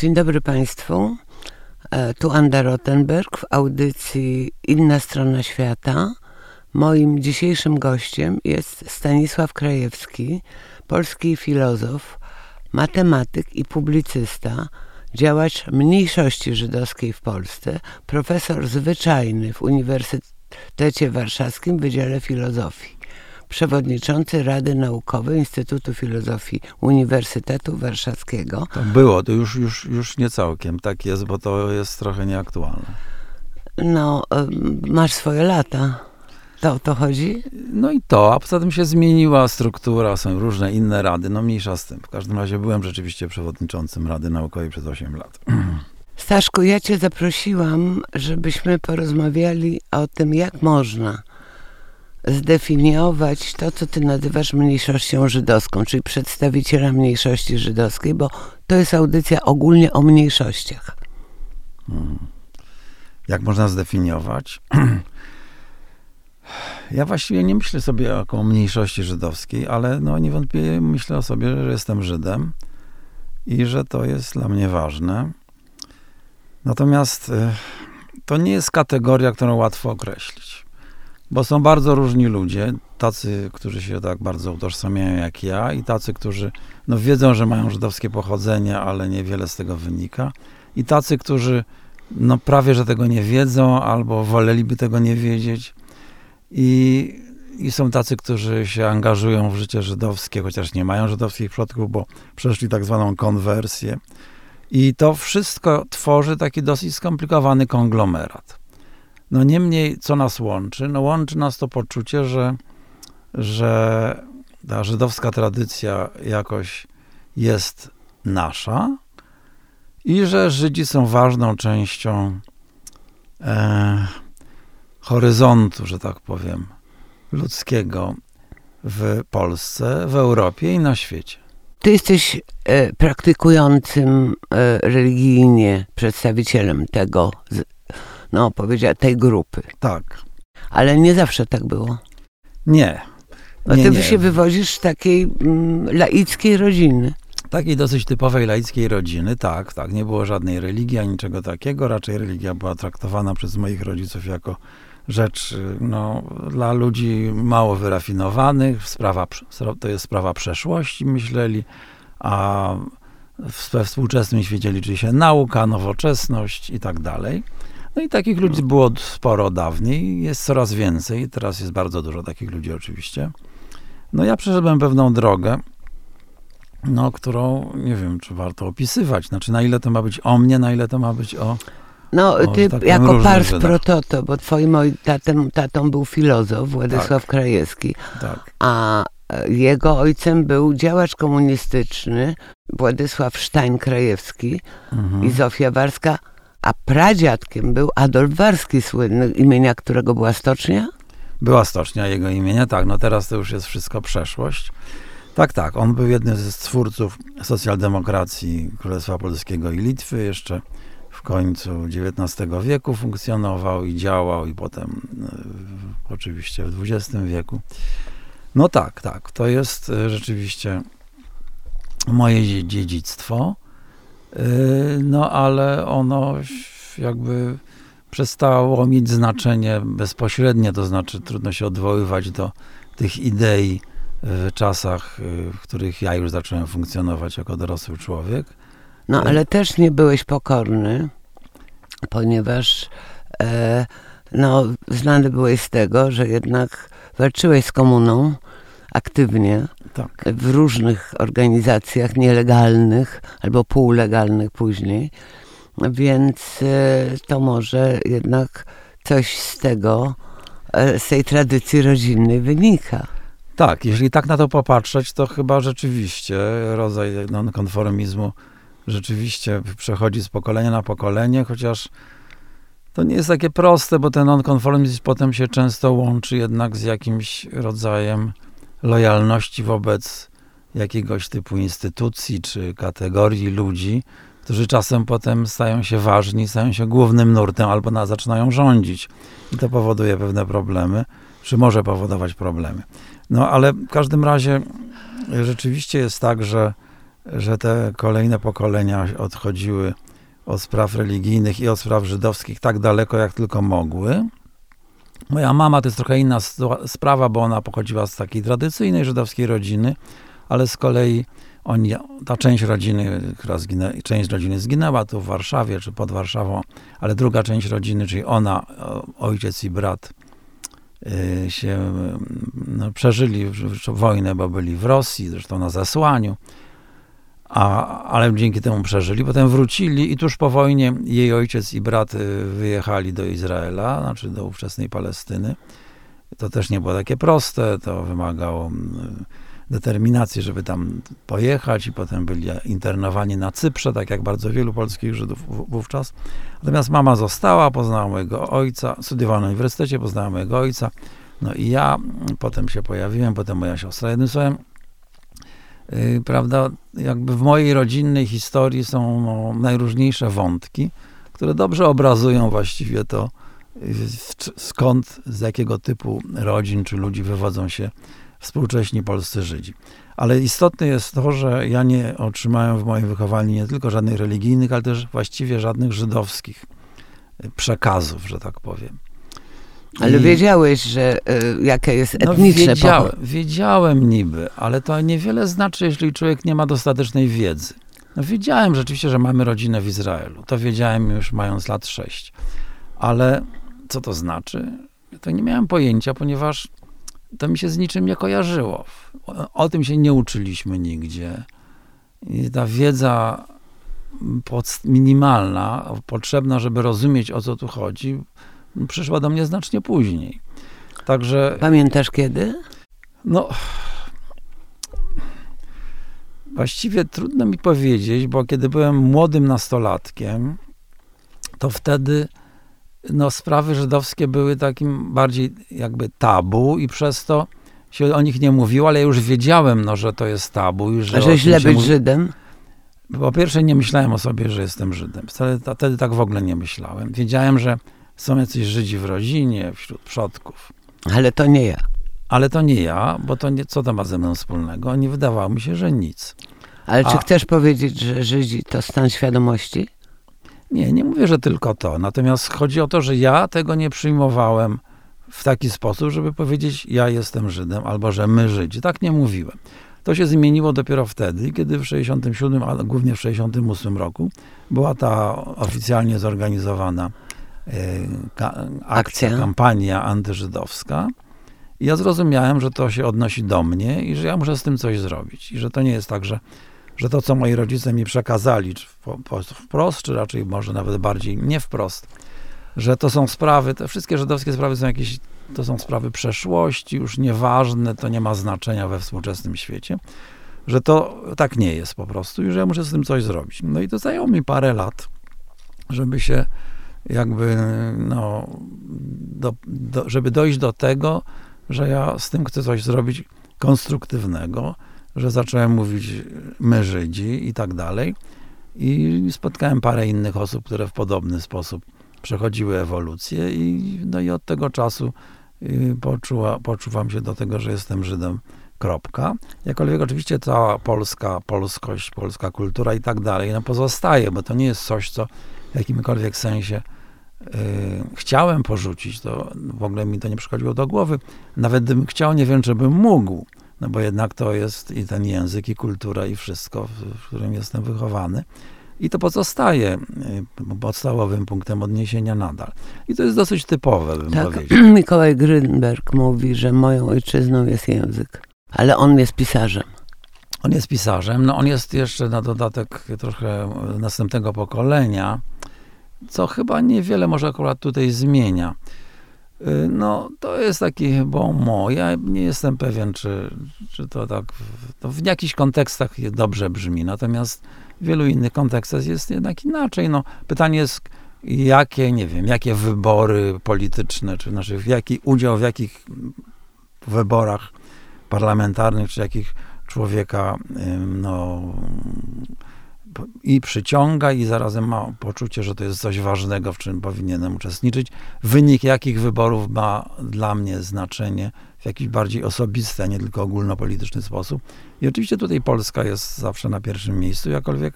Dzień dobry Państwu. E, tu Anda Rottenberg w audycji Inna Strona Świata. Moim dzisiejszym gościem jest Stanisław Krajewski, polski filozof, matematyk i publicysta, działacz mniejszości żydowskiej w Polsce, profesor zwyczajny w Uniwersytecie Warszawskim w Wydziale Filozofii przewodniczący Rady Naukowej Instytutu Filozofii Uniwersytetu Warszawskiego. To było, to już, już, już nie całkiem tak jest, bo to jest trochę nieaktualne. No, masz swoje lata. To o to chodzi? No i to, a poza tym się zmieniła struktura, są różne inne rady, no mniejsza z tym. W każdym razie byłem rzeczywiście przewodniczącym Rady Naukowej przez 8 lat. Staszku, ja cię zaprosiłam, żebyśmy porozmawiali o tym, jak można zdefiniować to, co ty nazywasz mniejszością żydowską, czyli przedstawiciela mniejszości żydowskiej, bo to jest audycja ogólnie o mniejszościach. Hmm. Jak można zdefiniować? Ja właściwie nie myślę sobie o mniejszości żydowskiej, ale no niewątpliwie myślę o sobie, że jestem Żydem i że to jest dla mnie ważne. Natomiast e, to nie jest kategoria, którą łatwo określić. Bo są bardzo różni ludzie, tacy, którzy się tak bardzo utożsamiają jak ja i tacy, którzy no, wiedzą, że mają żydowskie pochodzenie, ale niewiele z tego wynika. I tacy, którzy no, prawie, że tego nie wiedzą albo woleliby tego nie wiedzieć. I, I są tacy, którzy się angażują w życie żydowskie, chociaż nie mają żydowskich przodków, bo przeszli tak zwaną konwersję. I to wszystko tworzy taki dosyć skomplikowany konglomerat. No niemniej, co nas łączy? No łączy nas to poczucie, że, że ta żydowska tradycja jakoś jest nasza i że Żydzi są ważną częścią e, horyzontu, że tak powiem, ludzkiego w Polsce, w Europie i na świecie. Ty jesteś e, praktykującym e, religijnie przedstawicielem tego no powiedziała, tej grupy. Tak. Ale nie zawsze tak było. Nie. Bo ty nie. się wywozisz z takiej mm, laickiej rodziny. Takiej dosyć typowej laickiej rodziny, tak, tak. Nie było żadnej religii, ani niczego takiego. Raczej religia była traktowana przez moich rodziców jako rzecz no, dla ludzi mało wyrafinowanych. Sprawa, to jest sprawa przeszłości, myśleli, a we współczesnym świecie liczy się nauka, nowoczesność i tak dalej. No i takich ludzi było sporo dawniej, jest coraz więcej, teraz jest bardzo dużo takich ludzi oczywiście. No ja przeszedłem pewną drogę, no, którą nie wiem, czy warto opisywać. Znaczy, na ile to ma być o mnie, na ile to ma być o. No, o, ty tak jako pars prototo, bo twoim tatą, tatą był filozof Władysław tak. Krajewski, tak. a e, jego ojcem był działacz komunistyczny Władysław Sztajn-Krajewski mhm. i Zofia Warska, a pradziadkiem był Adolf Warski, słynny, imienia którego była stocznia? Była stocznia jego imienia, tak. No teraz to już jest wszystko przeszłość. Tak, tak. On był jednym z twórców socjaldemokracji Królestwa Polskiego i Litwy. Jeszcze w końcu XIX wieku funkcjonował i działał, i potem y, oczywiście w XX wieku. No tak, tak. To jest y, rzeczywiście moje dziedzictwo. Y, no ale ono jakby przestało mieć znaczenie bezpośrednie, to znaczy trudno się odwoływać do tych idei w czasach, y, w których ja już zacząłem funkcjonować jako dorosły człowiek. No y, ale też nie byłeś pokorny, ponieważ e, no, znany byłeś z tego, że jednak walczyłeś z komuną aktywnie tak. w różnych organizacjach nielegalnych albo półlegalnych później. Więc e, to może jednak coś z tego, e, z tej tradycji rodzinnej wynika. Tak, jeżeli tak na to popatrzeć, to chyba rzeczywiście rodzaj nonkonformizmu rzeczywiście przechodzi z pokolenia na pokolenie, chociaż to nie jest takie proste, bo ten nonkonformizm potem się często łączy jednak z jakimś rodzajem lojalności wobec jakiegoś typu instytucji czy kategorii ludzi, którzy czasem potem stają się ważni, stają się głównym nurtem albo na, zaczynają rządzić. I to powoduje pewne problemy, czy może powodować problemy. No ale w każdym razie rzeczywiście jest tak, że, że te kolejne pokolenia odchodziły od spraw religijnych i od spraw żydowskich tak daleko, jak tylko mogły. Moja mama to jest trochę inna sprawa, bo ona pochodziła z takiej tradycyjnej żydowskiej rodziny, ale z kolei oni, ta część rodziny, która zginę, część rodziny zginęła tu w Warszawie czy pod Warszawą, ale druga część rodziny, czyli ona, ojciec i brat, y, się no, przeżyli wojnę, bo byli w Rosji, zresztą na zasłaniu, a, ale dzięki temu przeżyli. Potem wrócili i tuż po wojnie jej ojciec i brat y, wyjechali do Izraela, znaczy do ówczesnej Palestyny. To też nie było takie proste, to wymagało determinacji, żeby tam pojechać i potem byli internowani na Cyprze, tak jak bardzo wielu polskich Żydów wówczas. Natomiast mama została, poznała mojego ojca, studiowała na uniwersytecie, poznała mojego ojca, no i ja, potem się pojawiłem, potem moja siostra. Jednym słowem, prawda, jakby w mojej rodzinnej historii są no, najróżniejsze wątki, które dobrze obrazują właściwie to, yy, skąd, z jakiego typu rodzin czy ludzi wywodzą się współcześni polscy Żydzi. Ale istotne jest to, że ja nie otrzymałem w moim wychowaniu nie tylko żadnych religijnych, ale też właściwie żadnych żydowskich przekazów, że tak powiem. Ale I... wiedziałeś, że y, jakie jest no, etniczne no, wiedziałem, wiedziałem niby, ale to niewiele znaczy, jeśli człowiek nie ma dostatecznej wiedzy. No, wiedziałem rzeczywiście, że mamy rodzinę w Izraelu. To wiedziałem już mając lat sześć. Ale co to znaczy? To nie miałem pojęcia, ponieważ to mi się z niczym nie kojarzyło. O, o tym się nie uczyliśmy nigdzie. I ta wiedza pod, minimalna, potrzebna, żeby rozumieć, o co tu chodzi, przyszła do mnie znacznie później. Także... Pamiętasz kiedy? No... Właściwie trudno mi powiedzieć, bo kiedy byłem młodym nastolatkiem, to wtedy no, sprawy żydowskie były takim bardziej jakby tabu i przez to się o nich nie mówiło, ale już wiedziałem, no, że to jest tabu. I że A że źle być mówi... Żydem? Po pierwsze nie myślałem o sobie, że jestem Żydem. Wtedy, wtedy tak w ogóle nie myślałem. Wiedziałem, że są jacyś Żydzi w rodzinie, wśród przodków. Ale to nie ja. Ale to nie ja, bo to nie, co to ma ze mną wspólnego? Nie wydawało mi się, że nic. Ale A... czy chcesz powiedzieć, że Żydzi to stan świadomości? Nie, nie mówię, że tylko to. Natomiast chodzi o to, że ja tego nie przyjmowałem w taki sposób, żeby powiedzieć, ja jestem Żydem, albo że my Żydzi. Tak nie mówiłem. To się zmieniło dopiero wtedy, kiedy w 67, ale głównie w 68 roku była ta oficjalnie zorganizowana ka, akcja, Akcja. kampania antyżydowska. I ja zrozumiałem, że to się odnosi do mnie i że ja muszę z tym coś zrobić. I że to nie jest tak, że że to, co moi rodzice mi przekazali, czy wprost, czy raczej może nawet bardziej nie wprost, że to są sprawy, te wszystkie żydowskie sprawy są jakieś, to są sprawy przeszłości, już nieważne, to nie ma znaczenia we współczesnym świecie, że to tak nie jest po prostu i że ja muszę z tym coś zrobić. No i to zajęło mi parę lat, żeby się jakby, no, do, do, żeby dojść do tego, że ja z tym chcę coś zrobić konstruktywnego, że zacząłem mówić my Żydzi i tak dalej. I spotkałem parę innych osób, które w podobny sposób przechodziły ewolucję i, no i od tego czasu y, poczuła, poczuwam się do tego, że jestem Żydem, kropka. Jakkolwiek oczywiście cała polska polskość, polska kultura i tak dalej no pozostaje, bo to nie jest coś, co w jakimkolwiek sensie y, chciałem porzucić, to w ogóle mi to nie przychodziło do głowy. Nawet gdybym chciał, nie wiem, czy bym mógł no bo jednak to jest i ten język, i kultura, i wszystko, w którym jestem wychowany. I to pozostaje y, podstawowym punktem odniesienia nadal. I to jest dosyć typowe, bym tak. powiedział. Mikołaj Grynberg mówi, że moją ojczyzną jest język, ale on jest pisarzem. On jest pisarzem, no on jest jeszcze na dodatek trochę następnego pokolenia, co chyba niewiele może akurat tutaj zmienia. Y, no, to jest taki bon mot. Ja nie jestem pewien, czy, czy to tak to w jakichś kontekstach dobrze brzmi, natomiast w wielu innych kontekstach jest jednak inaczej. No, pytanie jest, jakie, nie wiem, jakie wybory polityczne, czy znaczy jaki udział w jakich wyborach parlamentarnych, czy jakich człowieka no, i przyciąga i zarazem ma poczucie, że to jest coś ważnego, w czym powinienem uczestniczyć. Wynik jakich wyborów ma dla mnie znaczenie w jakiś bardziej osobisty, a nie tylko ogólnopolityczny sposób. I oczywiście tutaj Polska jest zawsze na pierwszym miejscu, jakkolwiek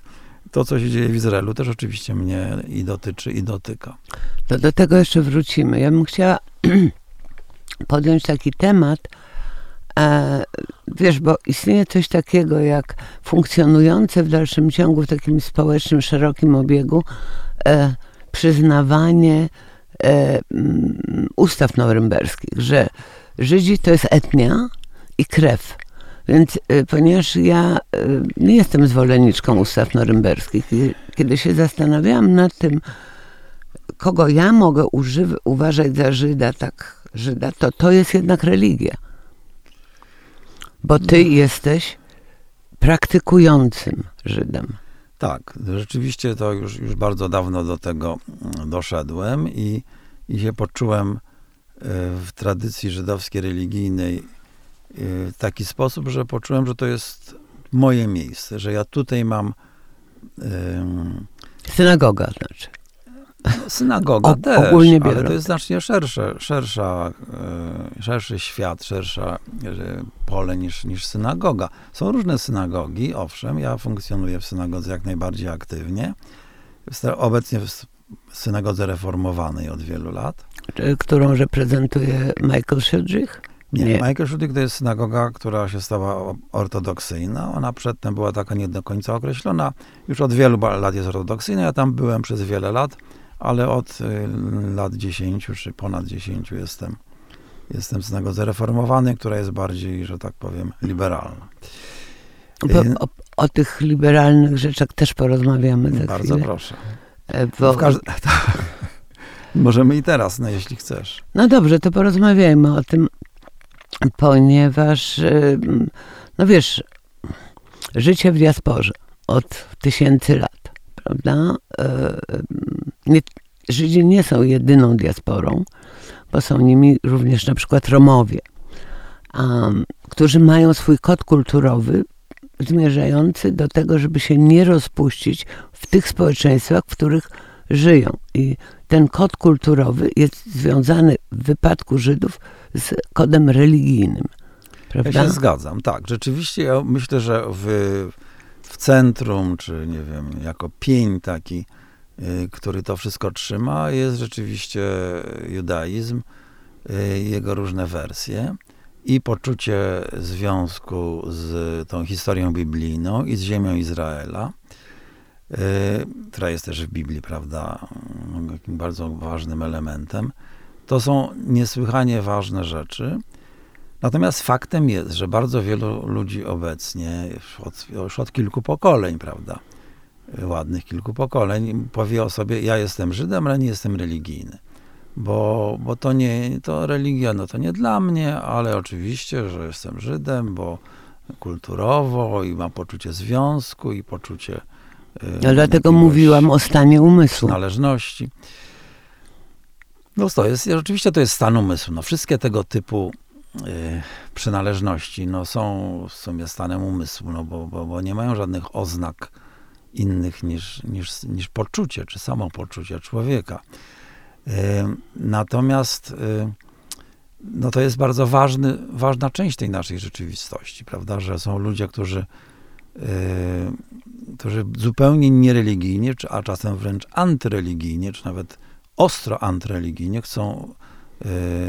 to, co się dzieje w Izraelu, też oczywiście mnie i dotyczy, i dotyka. To do tego jeszcze wrócimy. Ja bym chciała podjąć taki temat, wiesz, bo istnieje coś takiego jak funkcjonujące w dalszym ciągu w takim społecznym, szerokim obiegu e, przyznawanie e, mm, ustaw norymberskich, że Żydzi to jest etnia i krew. Więc ponieważ ja nie jestem zwolenniczką ustaw norymberskich, kiedy się zastanawiałam nad tym, kogo ja mogę używ- uważać za Żyda, tak Żyda, to to jest jednak religia. Bo ty no. jesteś praktykującym Żydem. Tak, rzeczywiście to już, już bardzo dawno do tego doszedłem i, i się poczułem y, w tradycji żydowskiej religijnej w taki sposób, że poczułem, że to jest moje miejsce, że ja tutaj mam. Um, Synagoga znaczy. Synagoga o, też, ogólnie biorąc. ale to jest znacznie szersze, szersza, e, szerszy świat, szersze pole niż, niż synagoga. Są różne synagogi, owszem, ja funkcjonuję w synagodze jak najbardziej aktywnie. Obecnie w synagodze reformowanej od wielu lat. Którą reprezentuje Michael Siedrich? Nie, nie. Michael Schudig to jest synagoga, która się stała ortodoksyjna. Ona przedtem była taka nie do końca określona. Już od wielu lat jest ortodoksyjna. Ja tam byłem przez wiele lat, ale od y, lat 10 czy ponad 10 jestem, jestem w synagodze reformowanej, która jest bardziej, że tak powiem, liberalna. Y, o, o, tych liberalnych rzeczach też porozmawiamy za Bardzo chwilę. proszę. E, bo... Każdy... Tak. Możemy i teraz, no jeśli chcesz. No dobrze, to porozmawiajmy o tym ponieważ, y, no wiesz, życie w diasporze od tysięcy lat, prawda? Nie, Żydzi nie są jedyną diasporą, bo są nimi również na przykład Romowie, um, którzy mają swój kod kulturowy zmierzający do tego, żeby się nie rozpuścić w tych społeczeństwach, w których żyją. I ten kod kulturowy jest związany w wypadku Żydów z kodem religijnym. Prawda? Ja się zgadzam, tak. Rzeczywiście ja myślę, że w, w centrum, czy nie wiem, jako pień taki, który to wszystko trzyma, jest rzeczywiście judaizm, y, jego różne wersje i poczucie związku z tą historią biblijną i z ziemią Izraela. Y, która jest też w Biblii, prawda, takim bardzo ważnym elementem. To są niesłychanie ważne rzeczy. Natomiast faktem jest, że bardzo wielu ludzi obecnie, już od, już od kilku pokoleń, prawda, ładnych kilku pokoleń, powie o sobie, ja jestem Żydem, ale nie jestem religijny. Bo, bo to nie, to religia, no to nie dla mnie, ale oczywiście, że jestem Żydem, bo kulturowo i mam poczucie związku i poczucie no dlatego mówiłam o stanie umysłu. Należności. No to jest, rzeczywiście to jest stan umysłu. No, wszystkie tego typu y, przynależności no, są w sumie stanem umysłu, no, bo, bo, bo nie mają żadnych oznak innych niż, niż, niż poczucie, czy samopoczucie człowieka. Y, natomiast y, no, to jest bardzo ważny, ważna część tej naszej rzeczywistości, prawda, że są ludzie, którzy którzy zupełnie niereligijnie, a czasem wręcz antyreligijnie, czy nawet ostro antyreligijnie chcą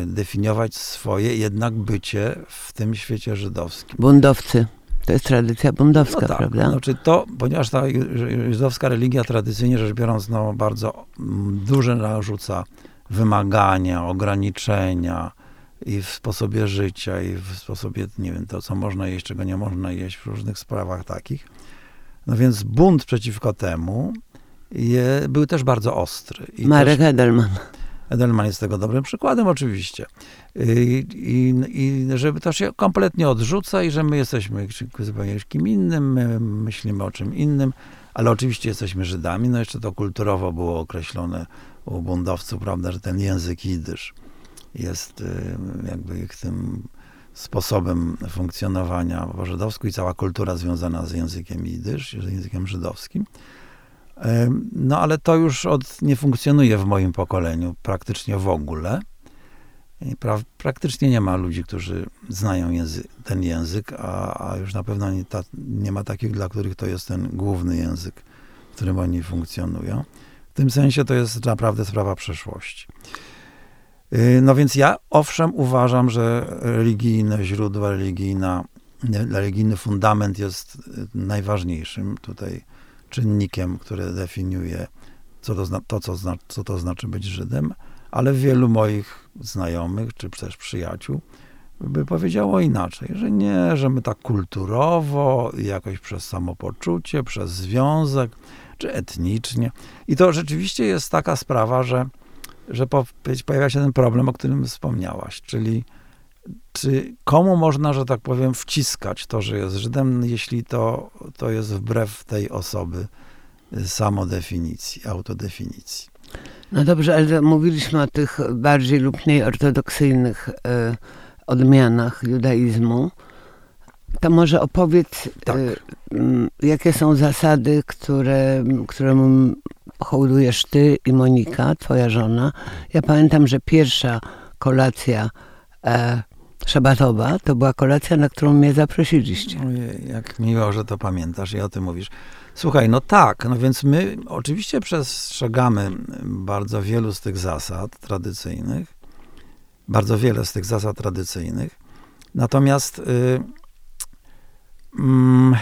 definiować swoje jednak bycie w tym świecie żydowskim. Bundowcy. To jest tradycja bundowska, no tak, prawda? Znaczy to, ponieważ ta żydowska religia tradycyjnie rzecz biorąc, no, bardzo duże narzuca wymagania, ograniczenia i w sposobie życia, i w sposobie, nie wiem, to co można jeść, czego nie można jeść w różnych sprawach takich no więc bunt przeciwko temu je, był też bardzo ostry. I Marek też, Edelman. Edelman jest tego dobrym przykładem, oczywiście. I, i, I, żeby to się kompletnie odrzuca i że my jesteśmy zupełnie kim innym, my myślimy o czym innym, ale oczywiście jesteśmy Żydami. No jeszcze to kulturowo było określone u buntowców, prawda, że ten język jidysz jest y, jakby ich tym sposobem funkcjonowania po żydowsku i cała kultura związana z językiem jidysz, z językiem żydowskim. No ale to już od, nie funkcjonuje w moim pokoleniu praktycznie w ogóle. Pra, praktycznie nie ma ludzi, którzy znają ten język, a, a już na pewno nie, ta, nie, ma takich, dla których to jest ten główny język, w którym oni funkcjonują. W tym sensie to jest naprawdę sprawa przeszłości. Y, no więc ja owszem uważam, że religijne źródła, religijna, religijny fundament jest najważniejszym tutaj czynnikiem, który definiuje co to, to co, co to znaczy być Żydem, ale wielu moich znajomych, czy też przyjaciół, by powiedziało inaczej, że nie, że my tak kulturowo, jakoś przez samopoczucie, przez związek, czy etnicznie. I to rzeczywiście jest taka sprawa, że, że pojawia się ten problem, o którym wspomniałaś, czyli czy komu można, że tak powiem, wciskać to, że jest Żydem, jeśli to, to jest wbrew tej osoby samodefinicji, autodefinicji. No dobrze, ale mówiliśmy o tych bardziej lub mniej ortodoksyjnych y, odmianach judaizmu. To może opowiedz, tak. y, y, jakie są zasady, które, któremu hołdujesz ty i Monika, twoja żona. Ja pamiętam, że pierwsza kolacja e, szabatowa to była kolacja, na którą mnie zaprosiliście. Ojej, jak miło, że to pamiętasz i o tym mówisz. Słuchaj, no tak, no więc my oczywiście przestrzegamy bardzo wielu z tych zasad tradycyjnych, bardzo wiele z tych zasad tradycyjnych, natomiast y, mm,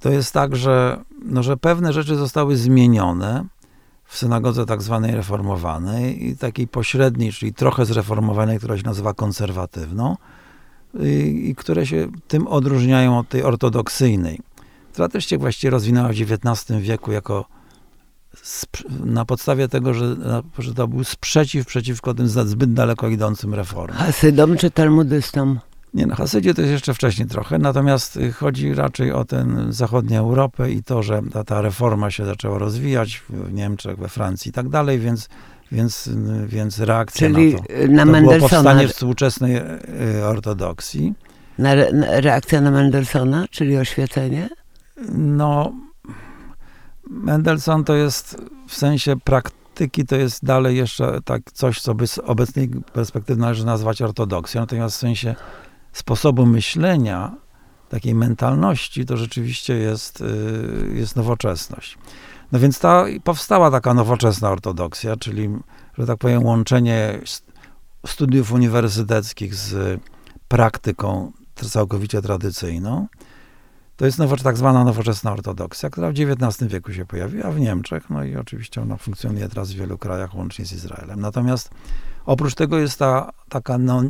to jest tak, że, no, że pewne rzeczy zostały zmienione w synagodze tak zwanej reformowanej i takiej pośredniej, czyli trochę zreformowanej, która się nazywa konserwatywną i, i które się tym odróżniają od tej ortodoksyjnej która też się właściwie rozwinęła w XIX wieku jako na podstawie tego, że, że to był sprzeciw przeciwko tym zbyt daleko idącym reformom. Hasydom czy talmudystom? Nie, no Hasydzie to jest jeszcze wcześniej trochę, natomiast chodzi raczej o tę zachodnią Europę i to, że ta, ta reforma się zaczęła rozwijać w Niemczech, we Francji i tak dalej, więc więc, więc reakcja Czyli na to, na to było powstanie współczesnej y, ortodoksji. Na, na, reakcja na Mendelssohna, czyli oświecenie? No, Mendelssohn to jest w sensie praktyki, to jest dalej jeszcze tak coś, co by z obecnej perspektywy należy nazwać ortodoksją, natomiast w sensie sposobu myślenia, takiej mentalności, to rzeczywiście jest, y, jest nowoczesność. No więc ta, powstała taka nowoczesna ortodoksja, czyli, że tak powiem, łączenie studiów uniwersyteckich z praktyką całkowicie tradycyjną. To jest nowo, tak zwana nowoczesna ortodoksja, która w XIX wieku się pojawiła w Niemczech, no i oczywiście ona funkcjonuje teraz w wielu krajach, łącznie z Izraelem. Natomiast oprócz tego jest ta taka no,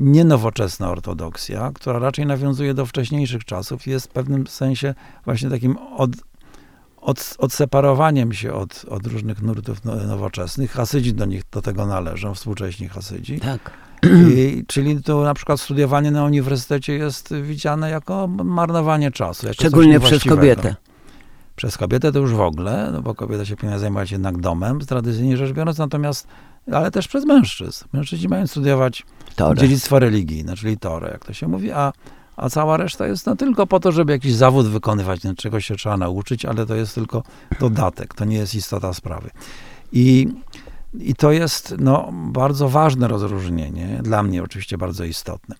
nienowoczesna ortodoksja, która raczej nawiązuje do wcześniejszych czasów i jest w pewnym sensie właśnie takim od, od, odseparowaniem się od, od różnych nurtów no, nowoczesnych. Hasydzi do nich do tego należą, współcześni Hasydzi. Tak. I, czyli to na przykład studiowanie na uniwersytecie jest widziane jako marnowanie czasu. Jako Szczególnie przez kobietę. Przez kobietę to już w ogóle, no bo kobieta się powinna zajmować jednak domem, tradycyjnie rzecz biorąc, natomiast, ale też przez mężczyzn. Mężczyźni mają studiować Torę. dziedzictwo religijne, czyli Torę, jak to się mówi, a, a cała reszta jest no, tylko po to, żeby jakiś zawód wykonywać, no, czego się trzeba nauczyć, ale to jest tylko dodatek, to nie jest istota sprawy. I i to jest no, bardzo ważne rozróżnienie, dla mnie oczywiście bardzo istotne.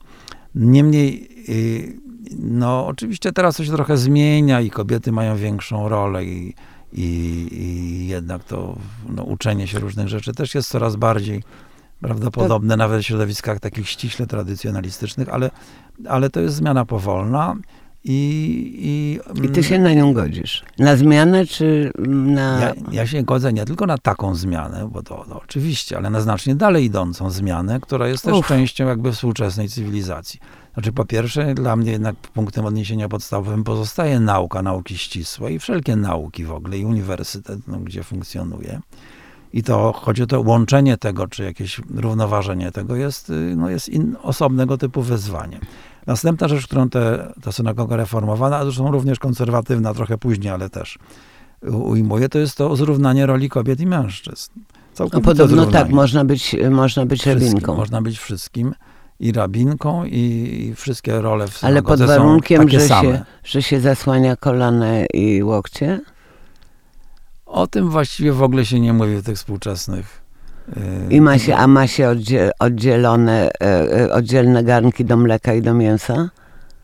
Niemniej, y, no, oczywiście teraz to się trochę zmienia i kobiety mają większą rolę i, i, i jednak to no, uczenie się różnych rzeczy też jest coraz bardziej prawdopodobne, nawet w środowiskach takich ściśle tradycjonalistycznych, ale, ale to jest zmiana powolna i, i, I ty się na nią godzisz? Na zmianę czy na... Ja, ja się godzę nie tylko na taką zmianę, bo to, to, oczywiście, ale na znacznie dalej idącą zmianę, która jest też Uf. częścią jakby współczesnej cywilizacji. Znaczy po pierwsze, dla mnie jednak punktem odniesienia podstawowym pozostaje nauka, nauki ścisłe i wszelkie nauki w ogóle i uniwersytet, no, gdzie funkcjonuje. I to chodzi o to łączenie tego, czy jakieś równoważenie tego jest, y, no jest in, osobnego typu wyzwanie. Następna rzecz, którą te, ta synagoga reformowana, a zresztą również konserwatywna, trochę później, ale też ujmuje, to jest to zrównanie roli kobiet i mężczyzn. Całkowicie No podobno zrównanie. tak, można być, można być Wszystkim. rabinką. Można być wszystkim i rabinką i, i wszystkie role w Ale pod synagodze warunkiem, że same. się, że się zasłania kolana i łokcie? O tym właściwie w ogóle się nie mówi w tych współczesnych. yy, I ma się, a ma się oddzie, oddzielone, e, oddzielne garnki do mleka i do mięsa?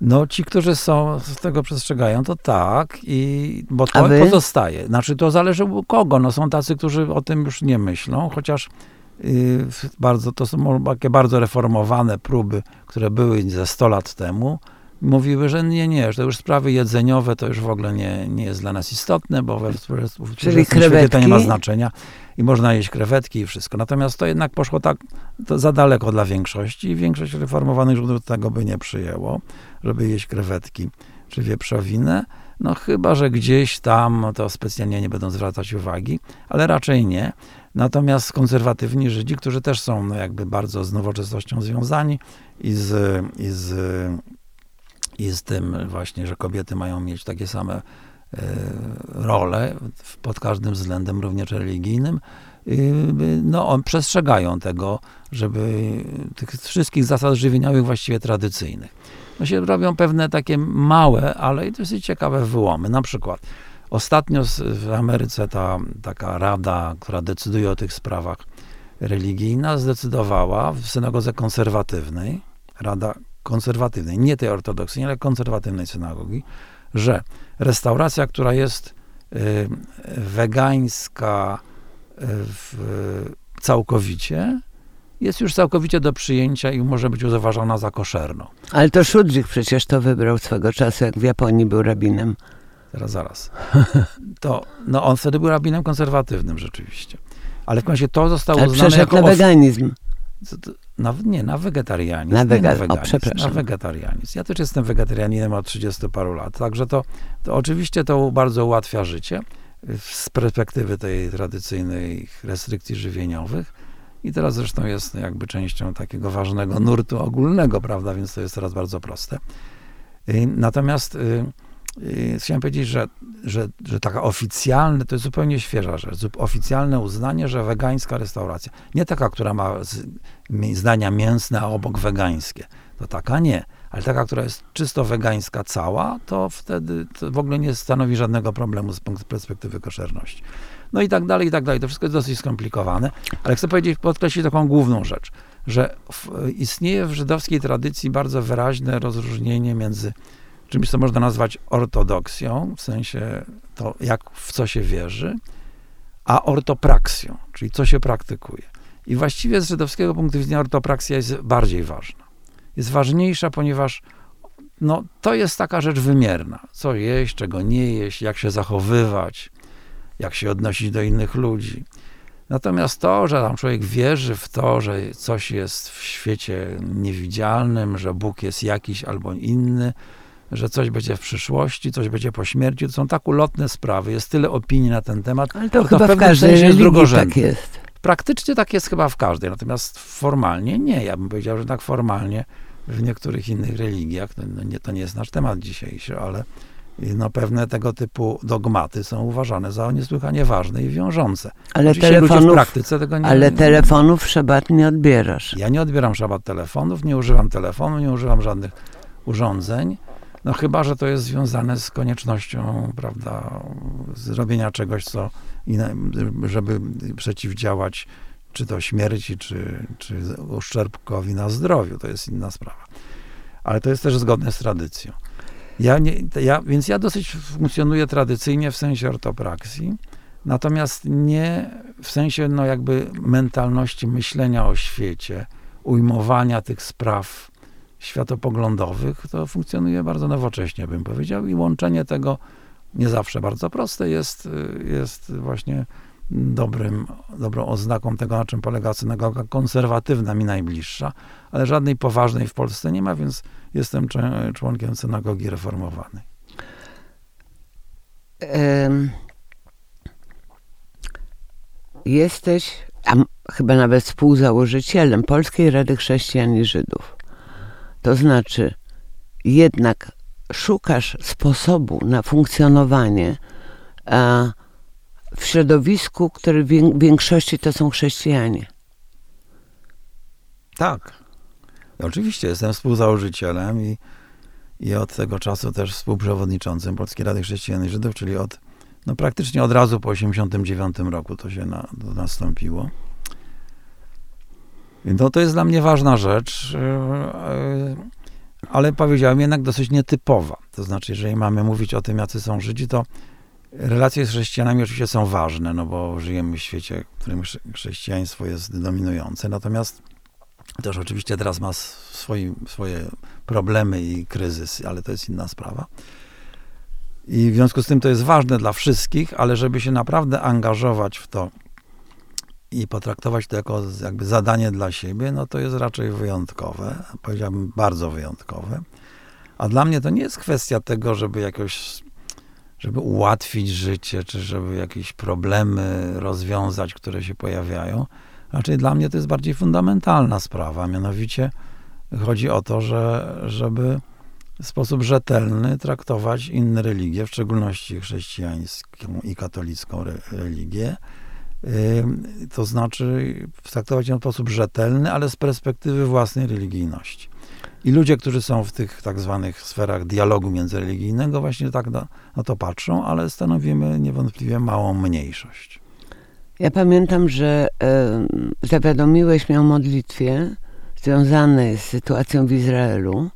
No ci, którzy są, z tego przestrzegają, to tak, i, bo to pozostaje. Znaczy to zależy u kogo. No, są tacy, którzy o tym już nie myślą, chociaż yy, bardzo, to są takie bardzo reformowane próby, które były ze 100 lat temu, mówiły, że nie, nie, że to już sprawy jedzeniowe to już w ogóle nie, nie jest dla nas istotne, bo we współczesnym świecie to nie ma znaczenia i można jeść krewetki i wszystko. Natomiast to jednak poszło tak za daleko dla większości i większość reformowanych źródeł tego by nie przyjęło, żeby jeść krewetki czy wieprzowinę. No chyba, że gdzieś tam to specjalnie nie będą zwracać uwagi, ale raczej nie. Natomiast konserwatywni Żydzi, którzy też są no, jakby bardzo z nowoczesnością związani i z, i z, i z tym właśnie, że kobiety mają mieć takie same e, role pod każdym względem, również religijnym, y, no, przestrzegają tego, żeby tych wszystkich zasad żywieniowych właściwie tradycyjnych. No się robią pewne takie małe, ale i dosyć ciekawe wyłomy. Na przykład ostatnio w Ameryce ta taka rada, która decyduje o tych sprawach religijna, zdecydowała w synagodze konserwatywnej, rada konserwatywnej, nie tej ortodoksyjnej, ale konserwatywnej synagogi, że restauracja, która jest y, wegańska y, w, całkowicie, jest już całkowicie do przyjęcia i może być uważana za koszerną. Ale to Szudzik przecież to wybrał swego czasu, jak w Japonii był rabinem. Zaraz, zaraz. To, no on wtedy był rabinem konserwatywnym rzeczywiście. Ale w razie to zostało Ale uznane jako... na weganizm. Co to- Na, nie, na wegetarianizm. Na nie wega- na o, weganizm. Na wegetarianizm. Ja też jestem wegetarianinem od 30 paru lat, także to, to oczywiście to bardzo ułatwia życie y, z perspektywy tej tradycyjnej restrykcji żywieniowych. I teraz zresztą jest jakby częścią takiego ważnego nurtu ogólnego, prawda, więc to jest teraz bardzo proste. Y, Natomiast y, chciałem powiedzieć, że, że, że taka oficjalne, to jest zupełnie świeża rzecz, oficjalne uznanie, że wegańska restauracja, nie taka, która ma zdania mięsne, a obok wegańskie, to taka nie, ale taka, która jest czysto wegańska cała, to wtedy to w ogóle nie stanowi żadnego problemu z perspektywy koszerności. No i tak dalej, i tak dalej. To wszystko jest dosyć skomplikowane, ale chcę powiedzieć, podkreślić taką główną rzecz, że w, istnieje w żydowskiej tradycji bardzo wyraźne rozróżnienie między czymś, co można nazwać ortodoksją, w sensie to, jak w co się wierzy, a ortopraksją, czyli co się praktykuje. I właściwie z żydowskiego punktu widzenia ortopraksja jest bardziej ważna. Jest ważniejsza, ponieważ no, to jest taka rzecz wymierna. Co jeść, czego nie jeść, jak się zachowywać, jak się odnosić do innych ludzi. Natomiast to, że tam człowiek wierzy w to, że coś jest w świecie niewidzialnym, że Bóg jest jakiś albo inny, że coś będzie w przyszłości, coś będzie po śmierci, to są tak ulotne sprawy, jest tyle opinii na ten temat. Ale to że chyba w pewnym każdej sensie jest drugorzędne. tak jest. Praktycznie tak jest chyba w każdej, natomiast formalnie nie. Ja bym powiedział, że tak formalnie w niektórych innych religiach, no, no nie, to nie jest nasz temat dzisiejszy, ale no, pewne tego typu dogmaty są uważane za niesłychanie ważne i wiążące. Ale Oczywiście ludzie w telefonów, praktyce tego nie... ale telefonów w szabat nie odbierasz. Ja nie odbieram szabat telefonów, nie używam telefonu, nie używam żadnych urządzeń. No chyba, że to jest związane z koniecznością, prawda, zrobienia czegoś, co, żeby przeciwdziałać czy to śmierci, czy, czy uszczerbkowi na zdrowiu. To jest inna sprawa. Ale to jest też zgodne z tradycją. Ja nie, ja, więc ja dosyć funkcjonuję tradycyjnie w sensie ortopraksji, natomiast nie w sensie no jakby mentalności myślenia o świecie, ujmowania tych spraw światopoglądowych, to funkcjonuje bardzo nowocześnie, bym powiedział, i łączenie tego nie zawsze bardzo proste jest, y, jest właśnie dobrym, dobrą oznaką tego, na czym polega synagoga konserwatywna, mi najbliższa, ale żadnej poważnej w Polsce nie ma, więc jestem członkiem synagogi reformowanej. Em, jesteś, a chyba nawet współzałożycielem Polskiej Rady Chrześcijan i Żydów. To znaczy, jednak szukasz sposobu na funkcjonowanie w środowisku, które w większości to są chrześcijanie. Tak. Oczywiście jestem współzałożycielem i, i od tego czasu też współprzewodniczącym Polskiej Rady Chrześcijan i Żydów, czyli od, no praktycznie od razu po 1989 roku to się na, to nastąpiło. No to jest dla mnie ważna rzecz, e, e, ale powiedziałem jednak dosyć nietypowa. To znaczy, jeżeli mamy mówić o tym, jacy są Żydzi, to relacje z chrześcijanami oczywiście są ważne, no bo żyjemy w świecie, w którym chrześcijaństwo jest dominujące. Natomiast też oczywiście teraz ma swoje, problemy i kryzysy, ale to jest inna sprawa. I w związku z tym to jest ważne dla wszystkich, ale żeby się naprawdę angażować w to i potraktować to jako jakby zadanie dla siebie, no to jest raczej wyjątkowe, powiedziałbym bardzo wyjątkowe. A dla mnie to nie jest kwestia tego, żeby jakoś, żeby ułatwić życie, czy żeby jakieś problemy rozwiązać, które się pojawiają. Raczej dla mnie to jest bardziej fundamentalna sprawa, mianowicie chodzi o to, że, żeby w sposób rzetelny traktować inne religie, w szczególności chrześcijańską i katolicką religię, to znaczy traktować ją w sposób rzetelny, ale z perspektywy własnej religijności. I ludzie, którzy są w tych tak zwanych sferach dialogu międzyreligijnego, właśnie tak na, na to patrzą, ale stanowimy niewątpliwie małą mniejszość. Ja pamiętam, że y, zawiadomiłeś mnie o modlitwie związanej z sytuacją w Izraelu,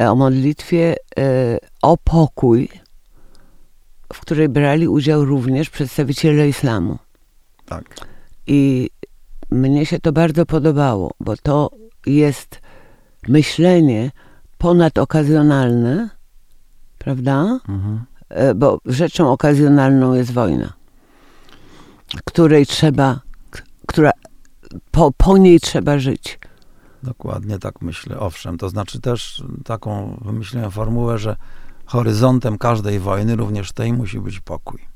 e, o modlitwie y, o pokój, w której brali udział również przedstawiciele islamu. Tak. I mnie się to bardzo podobało, bo to jest myślenie ponadokazjonalne, prawda? Mhm. E, bo rzeczą okazjonalną jest wojna, której trzeba, która, po, po niej trzeba żyć. Dokładnie tak myślę, owszem. To znaczy też taką wymyśliłem formułę, że horyzontem każdej wojny, również tej, musi być pokój.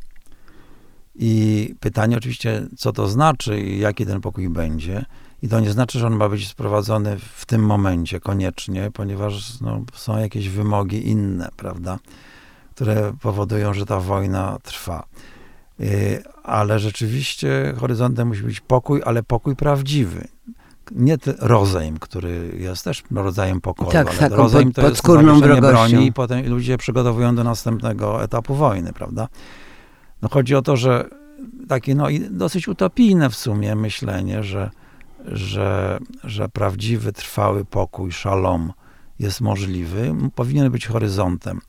I pytanie oczywiście, co to znaczy i jaki ten pokój będzie. I to nie znaczy, że on ma być sprowadzony w tym momencie koniecznie, ponieważ no, są jakieś wymogi inne, prawda, które powodują, że ta wojna trwa. Y, ale rzeczywiście horyzontem musi być pokój, ale pokój prawdziwy. Nie rozejm, który jest też rodzajem pokoju, tak, ale taką rozejm pod, to jest broni i potem ludzie przygotowują do następnego etapu wojny, prawda? No chodzi o to, że takie no, dosyć utopijne w sumie myślenie, że, że, że prawdziwy, trwały pokój, szalom jest możliwy, powinien być horyzontem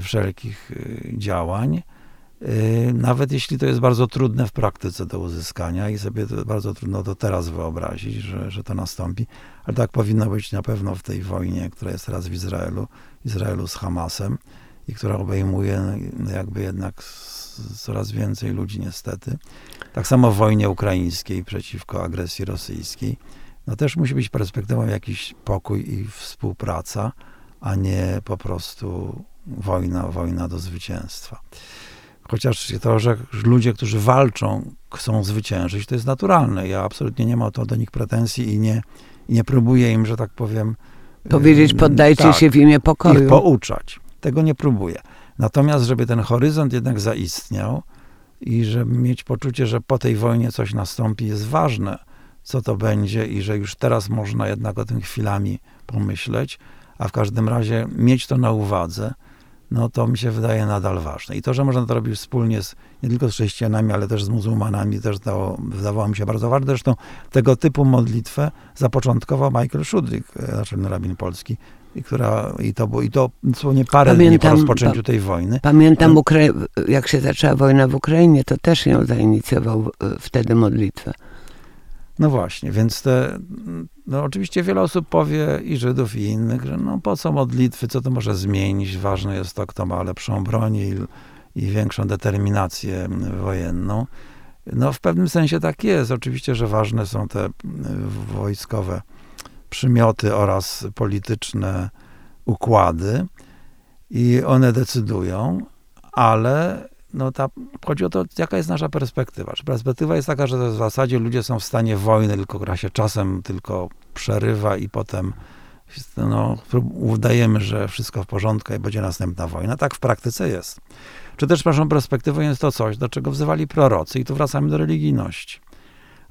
wszelkich y, działań, y, nawet jeśli to jest bardzo trudne w praktyce do uzyskania i sobie to bardzo trudno to teraz wyobrazić, że, że to nastąpi, ale tak powinno być na pewno w tej wojnie, która jest teraz w Izraelu, Izraelu z Hamasem i która obejmuje no, jakby jednak coraz więcej ludzi niestety. Tak samo w wojnie ukraińskiej przeciwko agresji rosyjskiej. No też musi być perspektywą jakiś pokój i współpraca, a nie po prostu wojna, wojna do zwycięstwa. Chociaż to, że ludzie, którzy walczą, chcą zwyciężyć, to jest naturalne. Ja absolutnie nie mam to do nich pretensji i nie, i nie próbuję im, że tak powiem. Powiedzieć, poddajcie tak, się w imię pokoju. Ich pouczać. Tego nie próbuję. Natomiast, żeby ten horyzont jednak zaistniał i żeby mieć poczucie, że po tej wojnie coś nastąpi, jest ważne, co to będzie i że już teraz można jednak o tym chwilami pomyśleć, a w każdym razie mieć to na uwadze, no to mi się wydaje nadal ważne. I to, że można to robić wspólnie z, nie tylko z chrześcijanami, ale też z muzułmanami, też dało, wydawało mi się bardzo ważne. Zresztą tego typu modlitwę zapoczątkował Michael Szudrik, e, naczelny rabin polski, i, która, i to było, i to dosłownie parę pamiętam, dni po rozpoczęciu tej wojny. Pamiętam, Ukra- jak się zaczęła wojna w Ukrainie, to też ją zainicjował e, wtedy modlitwę. No właśnie, więc te, no oczywiście wiele osób powie, i Żydów, i innych, że no po co modlitwy, co to może zmienić, ważne jest to, kto ma lepszą broń i, i większą determinację wojenną. No w pewnym sensie tak jest. Oczywiście, że ważne są te wojskowe przymioty oraz polityczne układy i one decydują, ale no ta, chodzi o to, jaka jest nasza perspektywa. Czy perspektywa jest taka, że w zasadzie ludzie są w stanie wojny, tylko która się czasem tylko przerywa i potem no, udajemy, że wszystko w porządku i będzie następna wojna. Tak w praktyce jest. Czy też naszą perspektywą jest to coś, do czego wzywali prorocy i tu wracamy do religijności.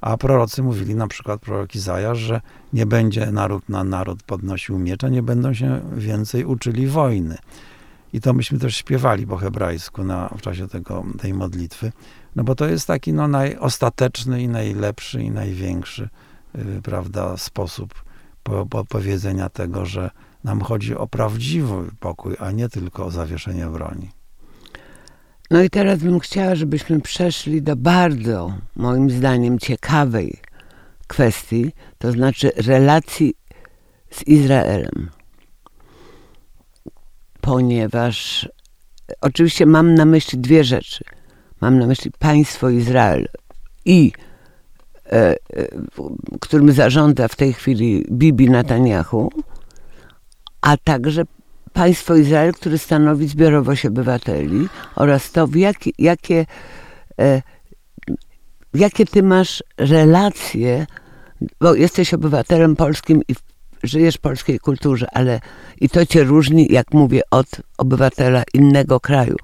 A prorocy mówili, na przykład prorok Izajasz, że nie będzie naród na naród podnosił miecza, nie będą się więcej uczyli wojny. I to myśmy też śpiewali po hebrajsku na, w czasie tego, tej modlitwy. No bo to jest taki no, najostateczny i najlepszy i największy yy, prawda, sposób po, po powiedzenia tego, że nam chodzi o prawdziwy pokój, a nie tylko o zawieszenie broni. No i teraz bym chciała, żebyśmy przeszli do bardzo, moim zdaniem, ciekawej kwestii, to znaczy relacji z Izraelem. Ponieważ oczywiście mam na myśli dwie rzeczy. Mam na myśli państwo Izrael i e, e, którym zarządza w tej chwili Bibi Netanyahu, a także państwo Izrael, które stanowi zbiorowość obywateli oraz to, w jakie, jakie, e, jakie ty masz relacje, bo jesteś obywatelem polskim i żyjesz w polskiej kulturze, ale i to cię różni, jak mówię, od obywatela innego kraju,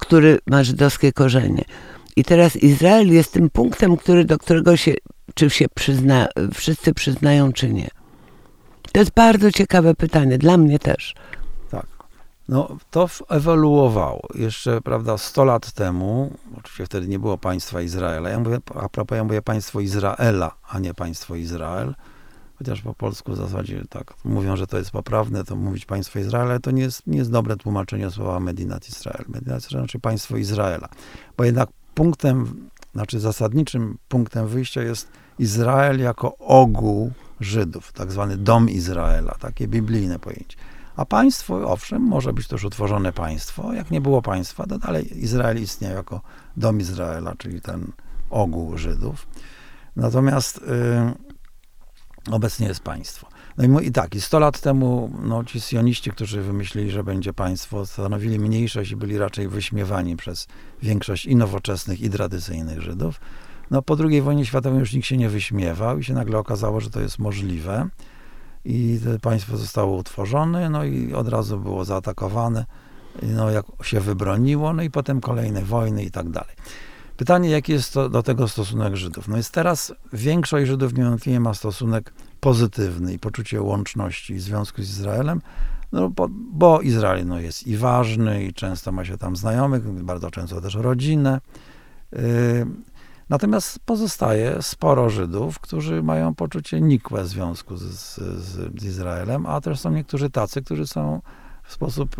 który ma żydowskie korzenie. I teraz Izrael jest tym punktem, który, do którego się, czy się przyzna, wszyscy przyznają, czy nie. To jest bardzo ciekawe pytanie, dla mnie też. Tak. No, to ewoluowało. Jeszcze, prawda, 100 lat temu, oczywiście wtedy nie było państwa Izraela. Ja mówię, a propos, ja mówię państwo Izraela, a nie państwo Izrael. Chociaż po polsku w zasadzie tak mówią, że to jest poprawne, to mówić państwo Izraela, ale to nie jest, nie jest dobre tłumaczenie słowa Medinat Israel. Medinat Israel znaczy państwo Izraela. Bo jednak punktem, znaczy zasadniczym punktem wyjścia jest Izrael jako ogół Żydów, tak zwany dom Izraela, takie biblijne pojęcie. A państwo, owszem, może być też utworzone państwo. Jak nie było państwa, to dalej Izrael istniał jako dom Izraela, czyli ten ogół Żydów. Natomiast y, obecnie jest państwo. No i, i tak, i 100 lat temu no, ci sioniści, którzy wymyślili, że będzie państwo, stanowili mniejszość i byli raczej wyśmiewani przez większość i nowoczesnych, i tradycyjnych Żydów. No, po II wojnie światowej już nikt się nie wyśmiewał i się nagle okazało, że to jest możliwe. I państwo zostało utworzone, no i od razu było zaatakowane, no jak się wybroniło, no i potem kolejne wojny i tak dalej. Pytanie, jaki jest to, do tego stosunek Żydów? No jest teraz większość Żydów niewątpliwie ma stosunek pozytywny i poczucie łączności i związku z Izraelem, no bo, bo Izrael no, jest i ważny, i często ma się tam znajomych, bardzo często też rodzinę. Yy, Natomiast pozostaje sporo Żydów, którzy mają poczucie nikłe związku z, z, z Izraelem, a też są niektórzy tacy, którzy są w sposób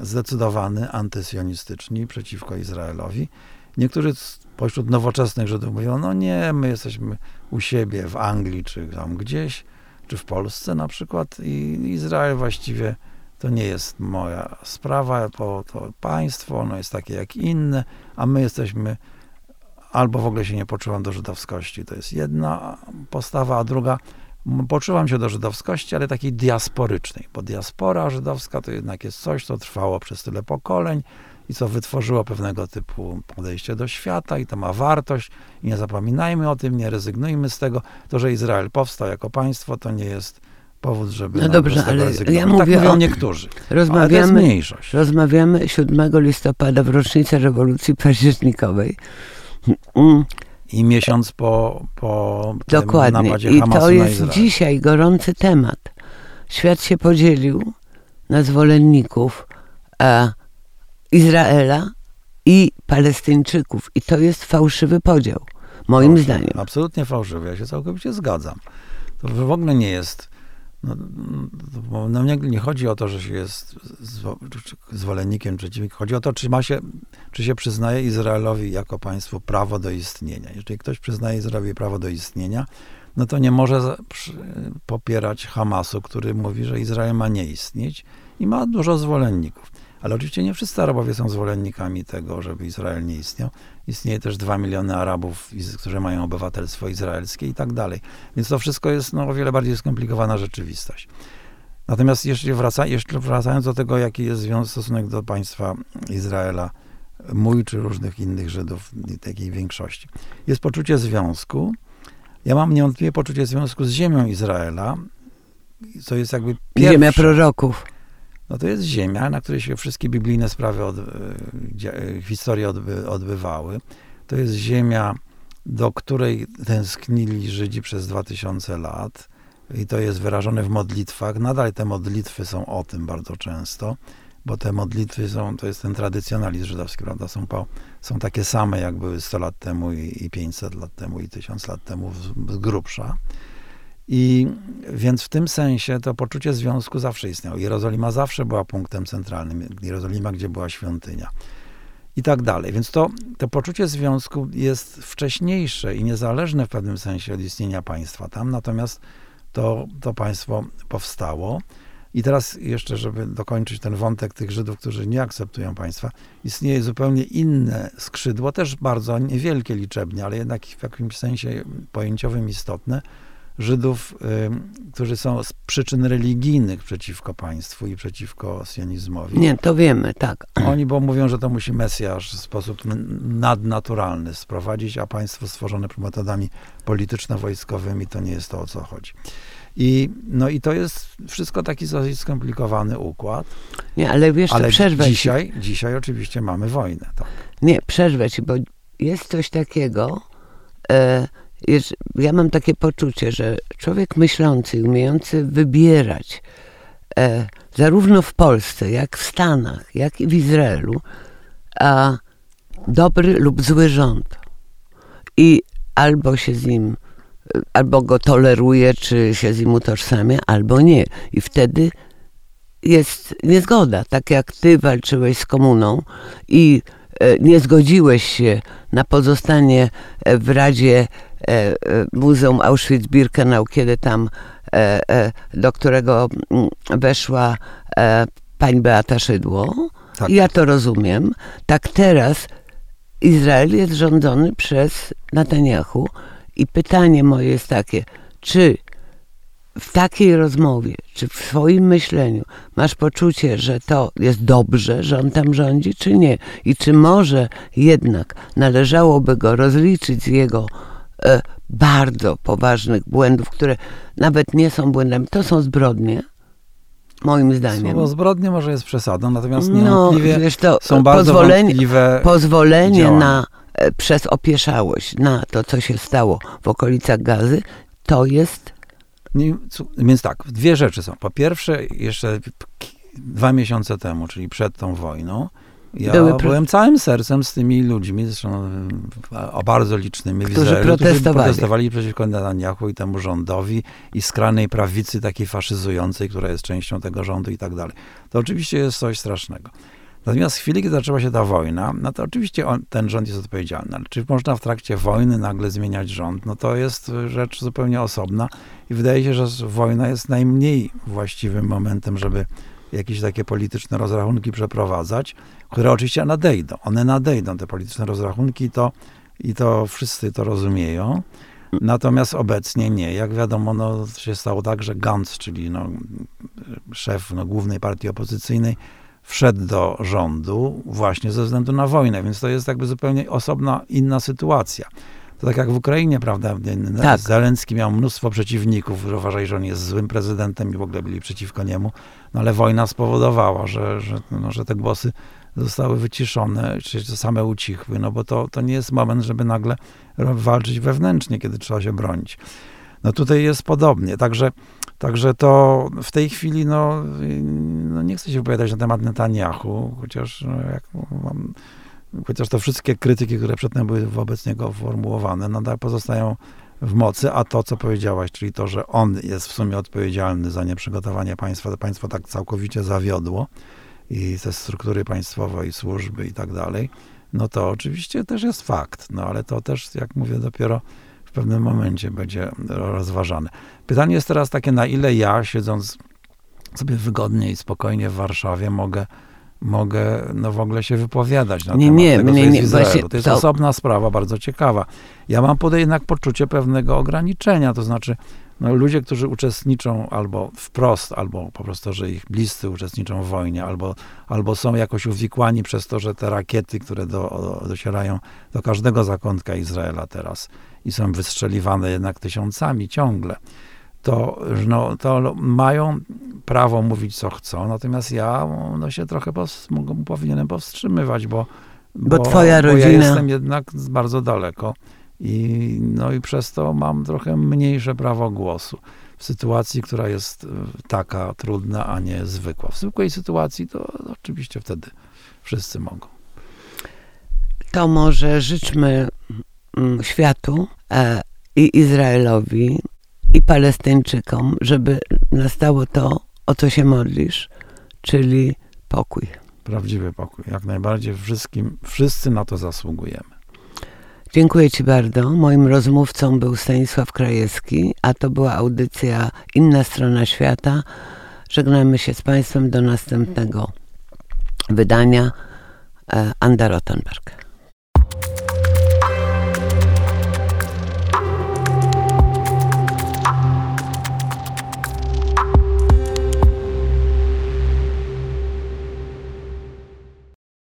zdecydowany antysjonistyczni przeciwko Izraelowi. Niektórzy pośród nowoczesnych Żydów mówią, no nie, my jesteśmy u siebie w Anglii, czy tam gdzieś, czy w Polsce na przykład i Izrael właściwie to nie jest moja sprawa, bo to państwo, ono jest takie jak inne, a my jesteśmy albo w ogóle się nie poczułam do żydowskości. To jest jedna postawa, a druga, poczułam się do żydowskości, ale takiej diasporycznej, bo diaspora żydowska to jednak jest coś, co trwało przez tyle pokoleń i co wytworzyło pewnego typu podejście do świata i to ma wartość i nie zapominajmy o tym, nie rezygnujmy z tego. To, że Izrael powstał jako państwo, to nie jest powód, żeby No dobrze, ale ja tak mówię mówią o, niektórzy. Rozmawiamy, ale to jest mniejszość. Rozmawiamy 7 listopada w rocznicę rewolucji październikowej. I miesiąc po, po Dokładnie. napadzie I Hamasu to jest dzisiaj gorący temat. Świat się podzielił na zwolenników e, Izraela i Palestyńczyków. I to jest fałszywy podział, moim Fałszywy, zdaniem. Absolutnie fałszywy, ja się całkowicie zgadzam. To w ogóle nie jest. No, no, nie, nie chodzi o to, że się jest zwo, zwolennikiem przeciwnikiem. Chodzi o to, czy, ma się, czy się przyznaje Izraelowi jako państwu prawo do istnienia. Jeżeli ktoś przyznaje Izraelowi prawo do istnienia, no to nie może popierać Hamasu, który mówi, że Izrael ma nie istnieć i ma dużo zwolenników. Ale oczywiście nie wszyscy Arabowie są zwolennikami tego, żeby Izrael nie istniał. Istnieje też dwa miliony Arabów, którzy mają obywatelstwo izraelskie i tak dalej. Więc to wszystko jest no, o wiele bardziej skomplikowana rzeczywistość. Natomiast jeszcze, wraca, jeszcze wracając do tego, jaki jest związek, stosunek do państwa Izraela, mój czy różnych innych Żydów, takiej większości, jest poczucie związku. Ja mam niewątpliwie poczucie związku z ziemią Izraela, to jest jakby pierwsze. Ziemia proroków. No to jest ziemia, na której się wszystkie biblijne sprawy, od, e, historie odby, odbywały. To jest ziemia, do której tęsknili Żydzi przez 2000 lat. I to jest wyrażone w modlitwach. Nadal te modlitwy są o tym bardzo często, bo te modlitwy są, to jest ten tradycjonalizm żydowski, prawda? Są, po, są takie same, jak były 100 lat temu i, i 500 lat temu i 1000 lat temu z grubsza. I więc w tym sensie to poczucie związku zawsze istniało. Jerozolima zawsze była punktem centralnym. Jerozolima, gdzie była świątynia. I tak dalej. Więc to, to poczucie związku jest wcześniejsze i niezależne w pewnym sensie od istnienia państwa tam. Natomiast to, to państwo powstało. I teraz jeszcze, żeby dokończyć ten wątek tych Żydów, którzy nie akceptują państwa, istnieje zupełnie inne skrzydło, też bardzo niewielkie liczebnie, ale jednak w jakimś sensie pojęciowym istotne, Żydów, którzy są z przyczyn religijnych przeciwko państwu i przeciwko sionizmowi. Nie, to wiemy, tak. Oni bo mówią, że to musi Mesjasz w sposób nadnaturalny sprowadzić, a państwo stworzone metodami polityczno-wojskowymi to nie jest to, o co chodzi. I, no i to jest wszystko taki dosyć skomplikowany układ. Nie, ale wiesz, ale przerwę dzisiaj, ci. dzisiaj oczywiście mamy wojnę. Tak. Nie, przerwę ci, bo jest coś takiego, e, jest, ja mam takie poczucie, że człowiek myślący, umiejący wybierać, e, zarówno w Polsce, jak w Stanach, jak i w Izraelu, a dobry lub zły rząd. I albo się z nim, albo go toleruje, czy się z nim utożsamia, albo nie. I wtedy jest niezgoda. Tak jak ty walczyłeś z komuną i e, nie zgodziłeś się na pozostanie w Radzie E, e, Muzeum Auschwitz-Birkenau, kiedy tam e, do którego mm, weszła pani Beata Szydło. Tak. Ja to rozumiem. Tak teraz Izrael jest rządzony przez Netanyahu i pytanie moje jest takie, czy w takiej rozmowie, czy w swoim myśleniu masz poczucie, że to jest dobrze, że on tam rządzi, czy nie? I czy może jednak należałoby go rozliczyć z jego E, bardzo poważnych błędów, które nawet nie są błędami, to są zbrodnie. Moim zdaniem. Słowo zbrodnie może jest przesadą, natomiast no, niewątpliwie no, wiesz, to są bardzo pozwolenie, pozwolenie na e, przez opieszałość na to, co się stało w okolicach Gazy, to jest. Nie, więc tak, dwie rzeczy są. Po pierwsze, jeszcze dwa miesiące temu, czyli przed tą wojną, ja Były byłem całym sercem z tymi ludźmi, zresztą o bardzo licznymi którzy Izraelu, protestowali. którzy protestowali przeciwko Netanyahu i temu rządowi i skranej prawicy takiej faszyzującej, która jest częścią tego rządu i tak dalej. To oczywiście jest coś strasznego. Natomiast w chwili, kiedy zaczęła się ta wojna, no to oczywiście on, ten rząd jest odpowiedzialny. Ale czy można w trakcie wojny nagle zmieniać rząd? No to jest rzecz zupełnie osobna i wydaje się, że wojna jest najmniej właściwym momentem, żeby jakieś takie polityczne rozrachunki przeprowadzać, które oczywiście nadejdą. One nadejdą, te polityczne rozrachunki, to, i to wszyscy to rozumieją. Natomiast obecnie nie. Jak wiadomo, no, się stało tak, że Gantz, czyli no, szef no, głównej partii opozycyjnej, wszedł do rządu właśnie ze względu na wojnę, więc to jest jakby zupełnie osobna, inna sytuacja. To tak jak w Ukrainie, prawda? Tak. Zelenski miał mnóstwo przeciwników, że uważali, że on jest złym prezydentem i w ogóle byli przeciwko niemu. No ale wojna spowodowała, że, że, no, że te głosy zostały wyciszone, czy same ucichły, no bo to, to nie jest moment, żeby nagle walczyć wewnętrznie, kiedy trzeba się bronić. No tutaj jest podobnie, także, także to w tej chwili, no, no nie chcę się wypowiadać na temat Netanyahu, chociaż no, jak mam chociaż to wszystkie krytyki, które przedtem były wobec niego formułowane, nadal pozostają w mocy, a to, co powiedziałaś, czyli to, że on jest w sumie odpowiedzialny za nieprzygotowanie państwa, państwo tak całkowicie zawiodło i te struktury państwowe i służby i tak dalej, no to oczywiście też jest fakt, no ale to też, jak mówię, dopiero w pewnym momencie będzie rozważane. Pytanie jest teraz takie, na ile ja, siedząc sobie wygodnie i spokojnie w Warszawie, mogę mogę no, w ogóle się wypowiadać na nie, temat nie, tego, nie, nie, Właśnie to jest to... osobna sprawa, bardzo ciekawa. Ja mam pod jednak poczucie pewnego ograniczenia, to znaczy no, ludzie, którzy uczestniczą albo wprost, albo po prostu, że ich bliscy uczestniczą w wojnie, albo, albo są jakoś uwikłani przez to, że te rakiety, które do, docierają do każdego zakątka Izraela teraz i są wystrzeliwane jednak tysiącami ciągle, to, no, to mają prawo mówić, co chcą, natomiast ja no, się trochę pos, powinienem powstrzymywać, bo, bo, bo twoja rodzina... Bo ja jestem jednak bardzo daleko i, no, i przez to mam trochę mniejsze prawo głosu w sytuacji, która jest e, taka trudna, a nie zwykła. W zwykłej sytuacji to oczywiście wtedy wszyscy mogą. To może życzmy mm, światu e, i Izraelowi i Palestyńczykom, żeby nastało to, o co się modlisz, czyli pokój. Prawdziwy pokój. Jak najbardziej wszystkim, wszyscy na to zasługujemy. Dziękuję Ci bardzo. Moim rozmówcą był Stanisław Krajewski, a to była audycja Inna Strona Świata. Żegnamy się z Państwem do następnego wydania. E, Anda Rottenberg.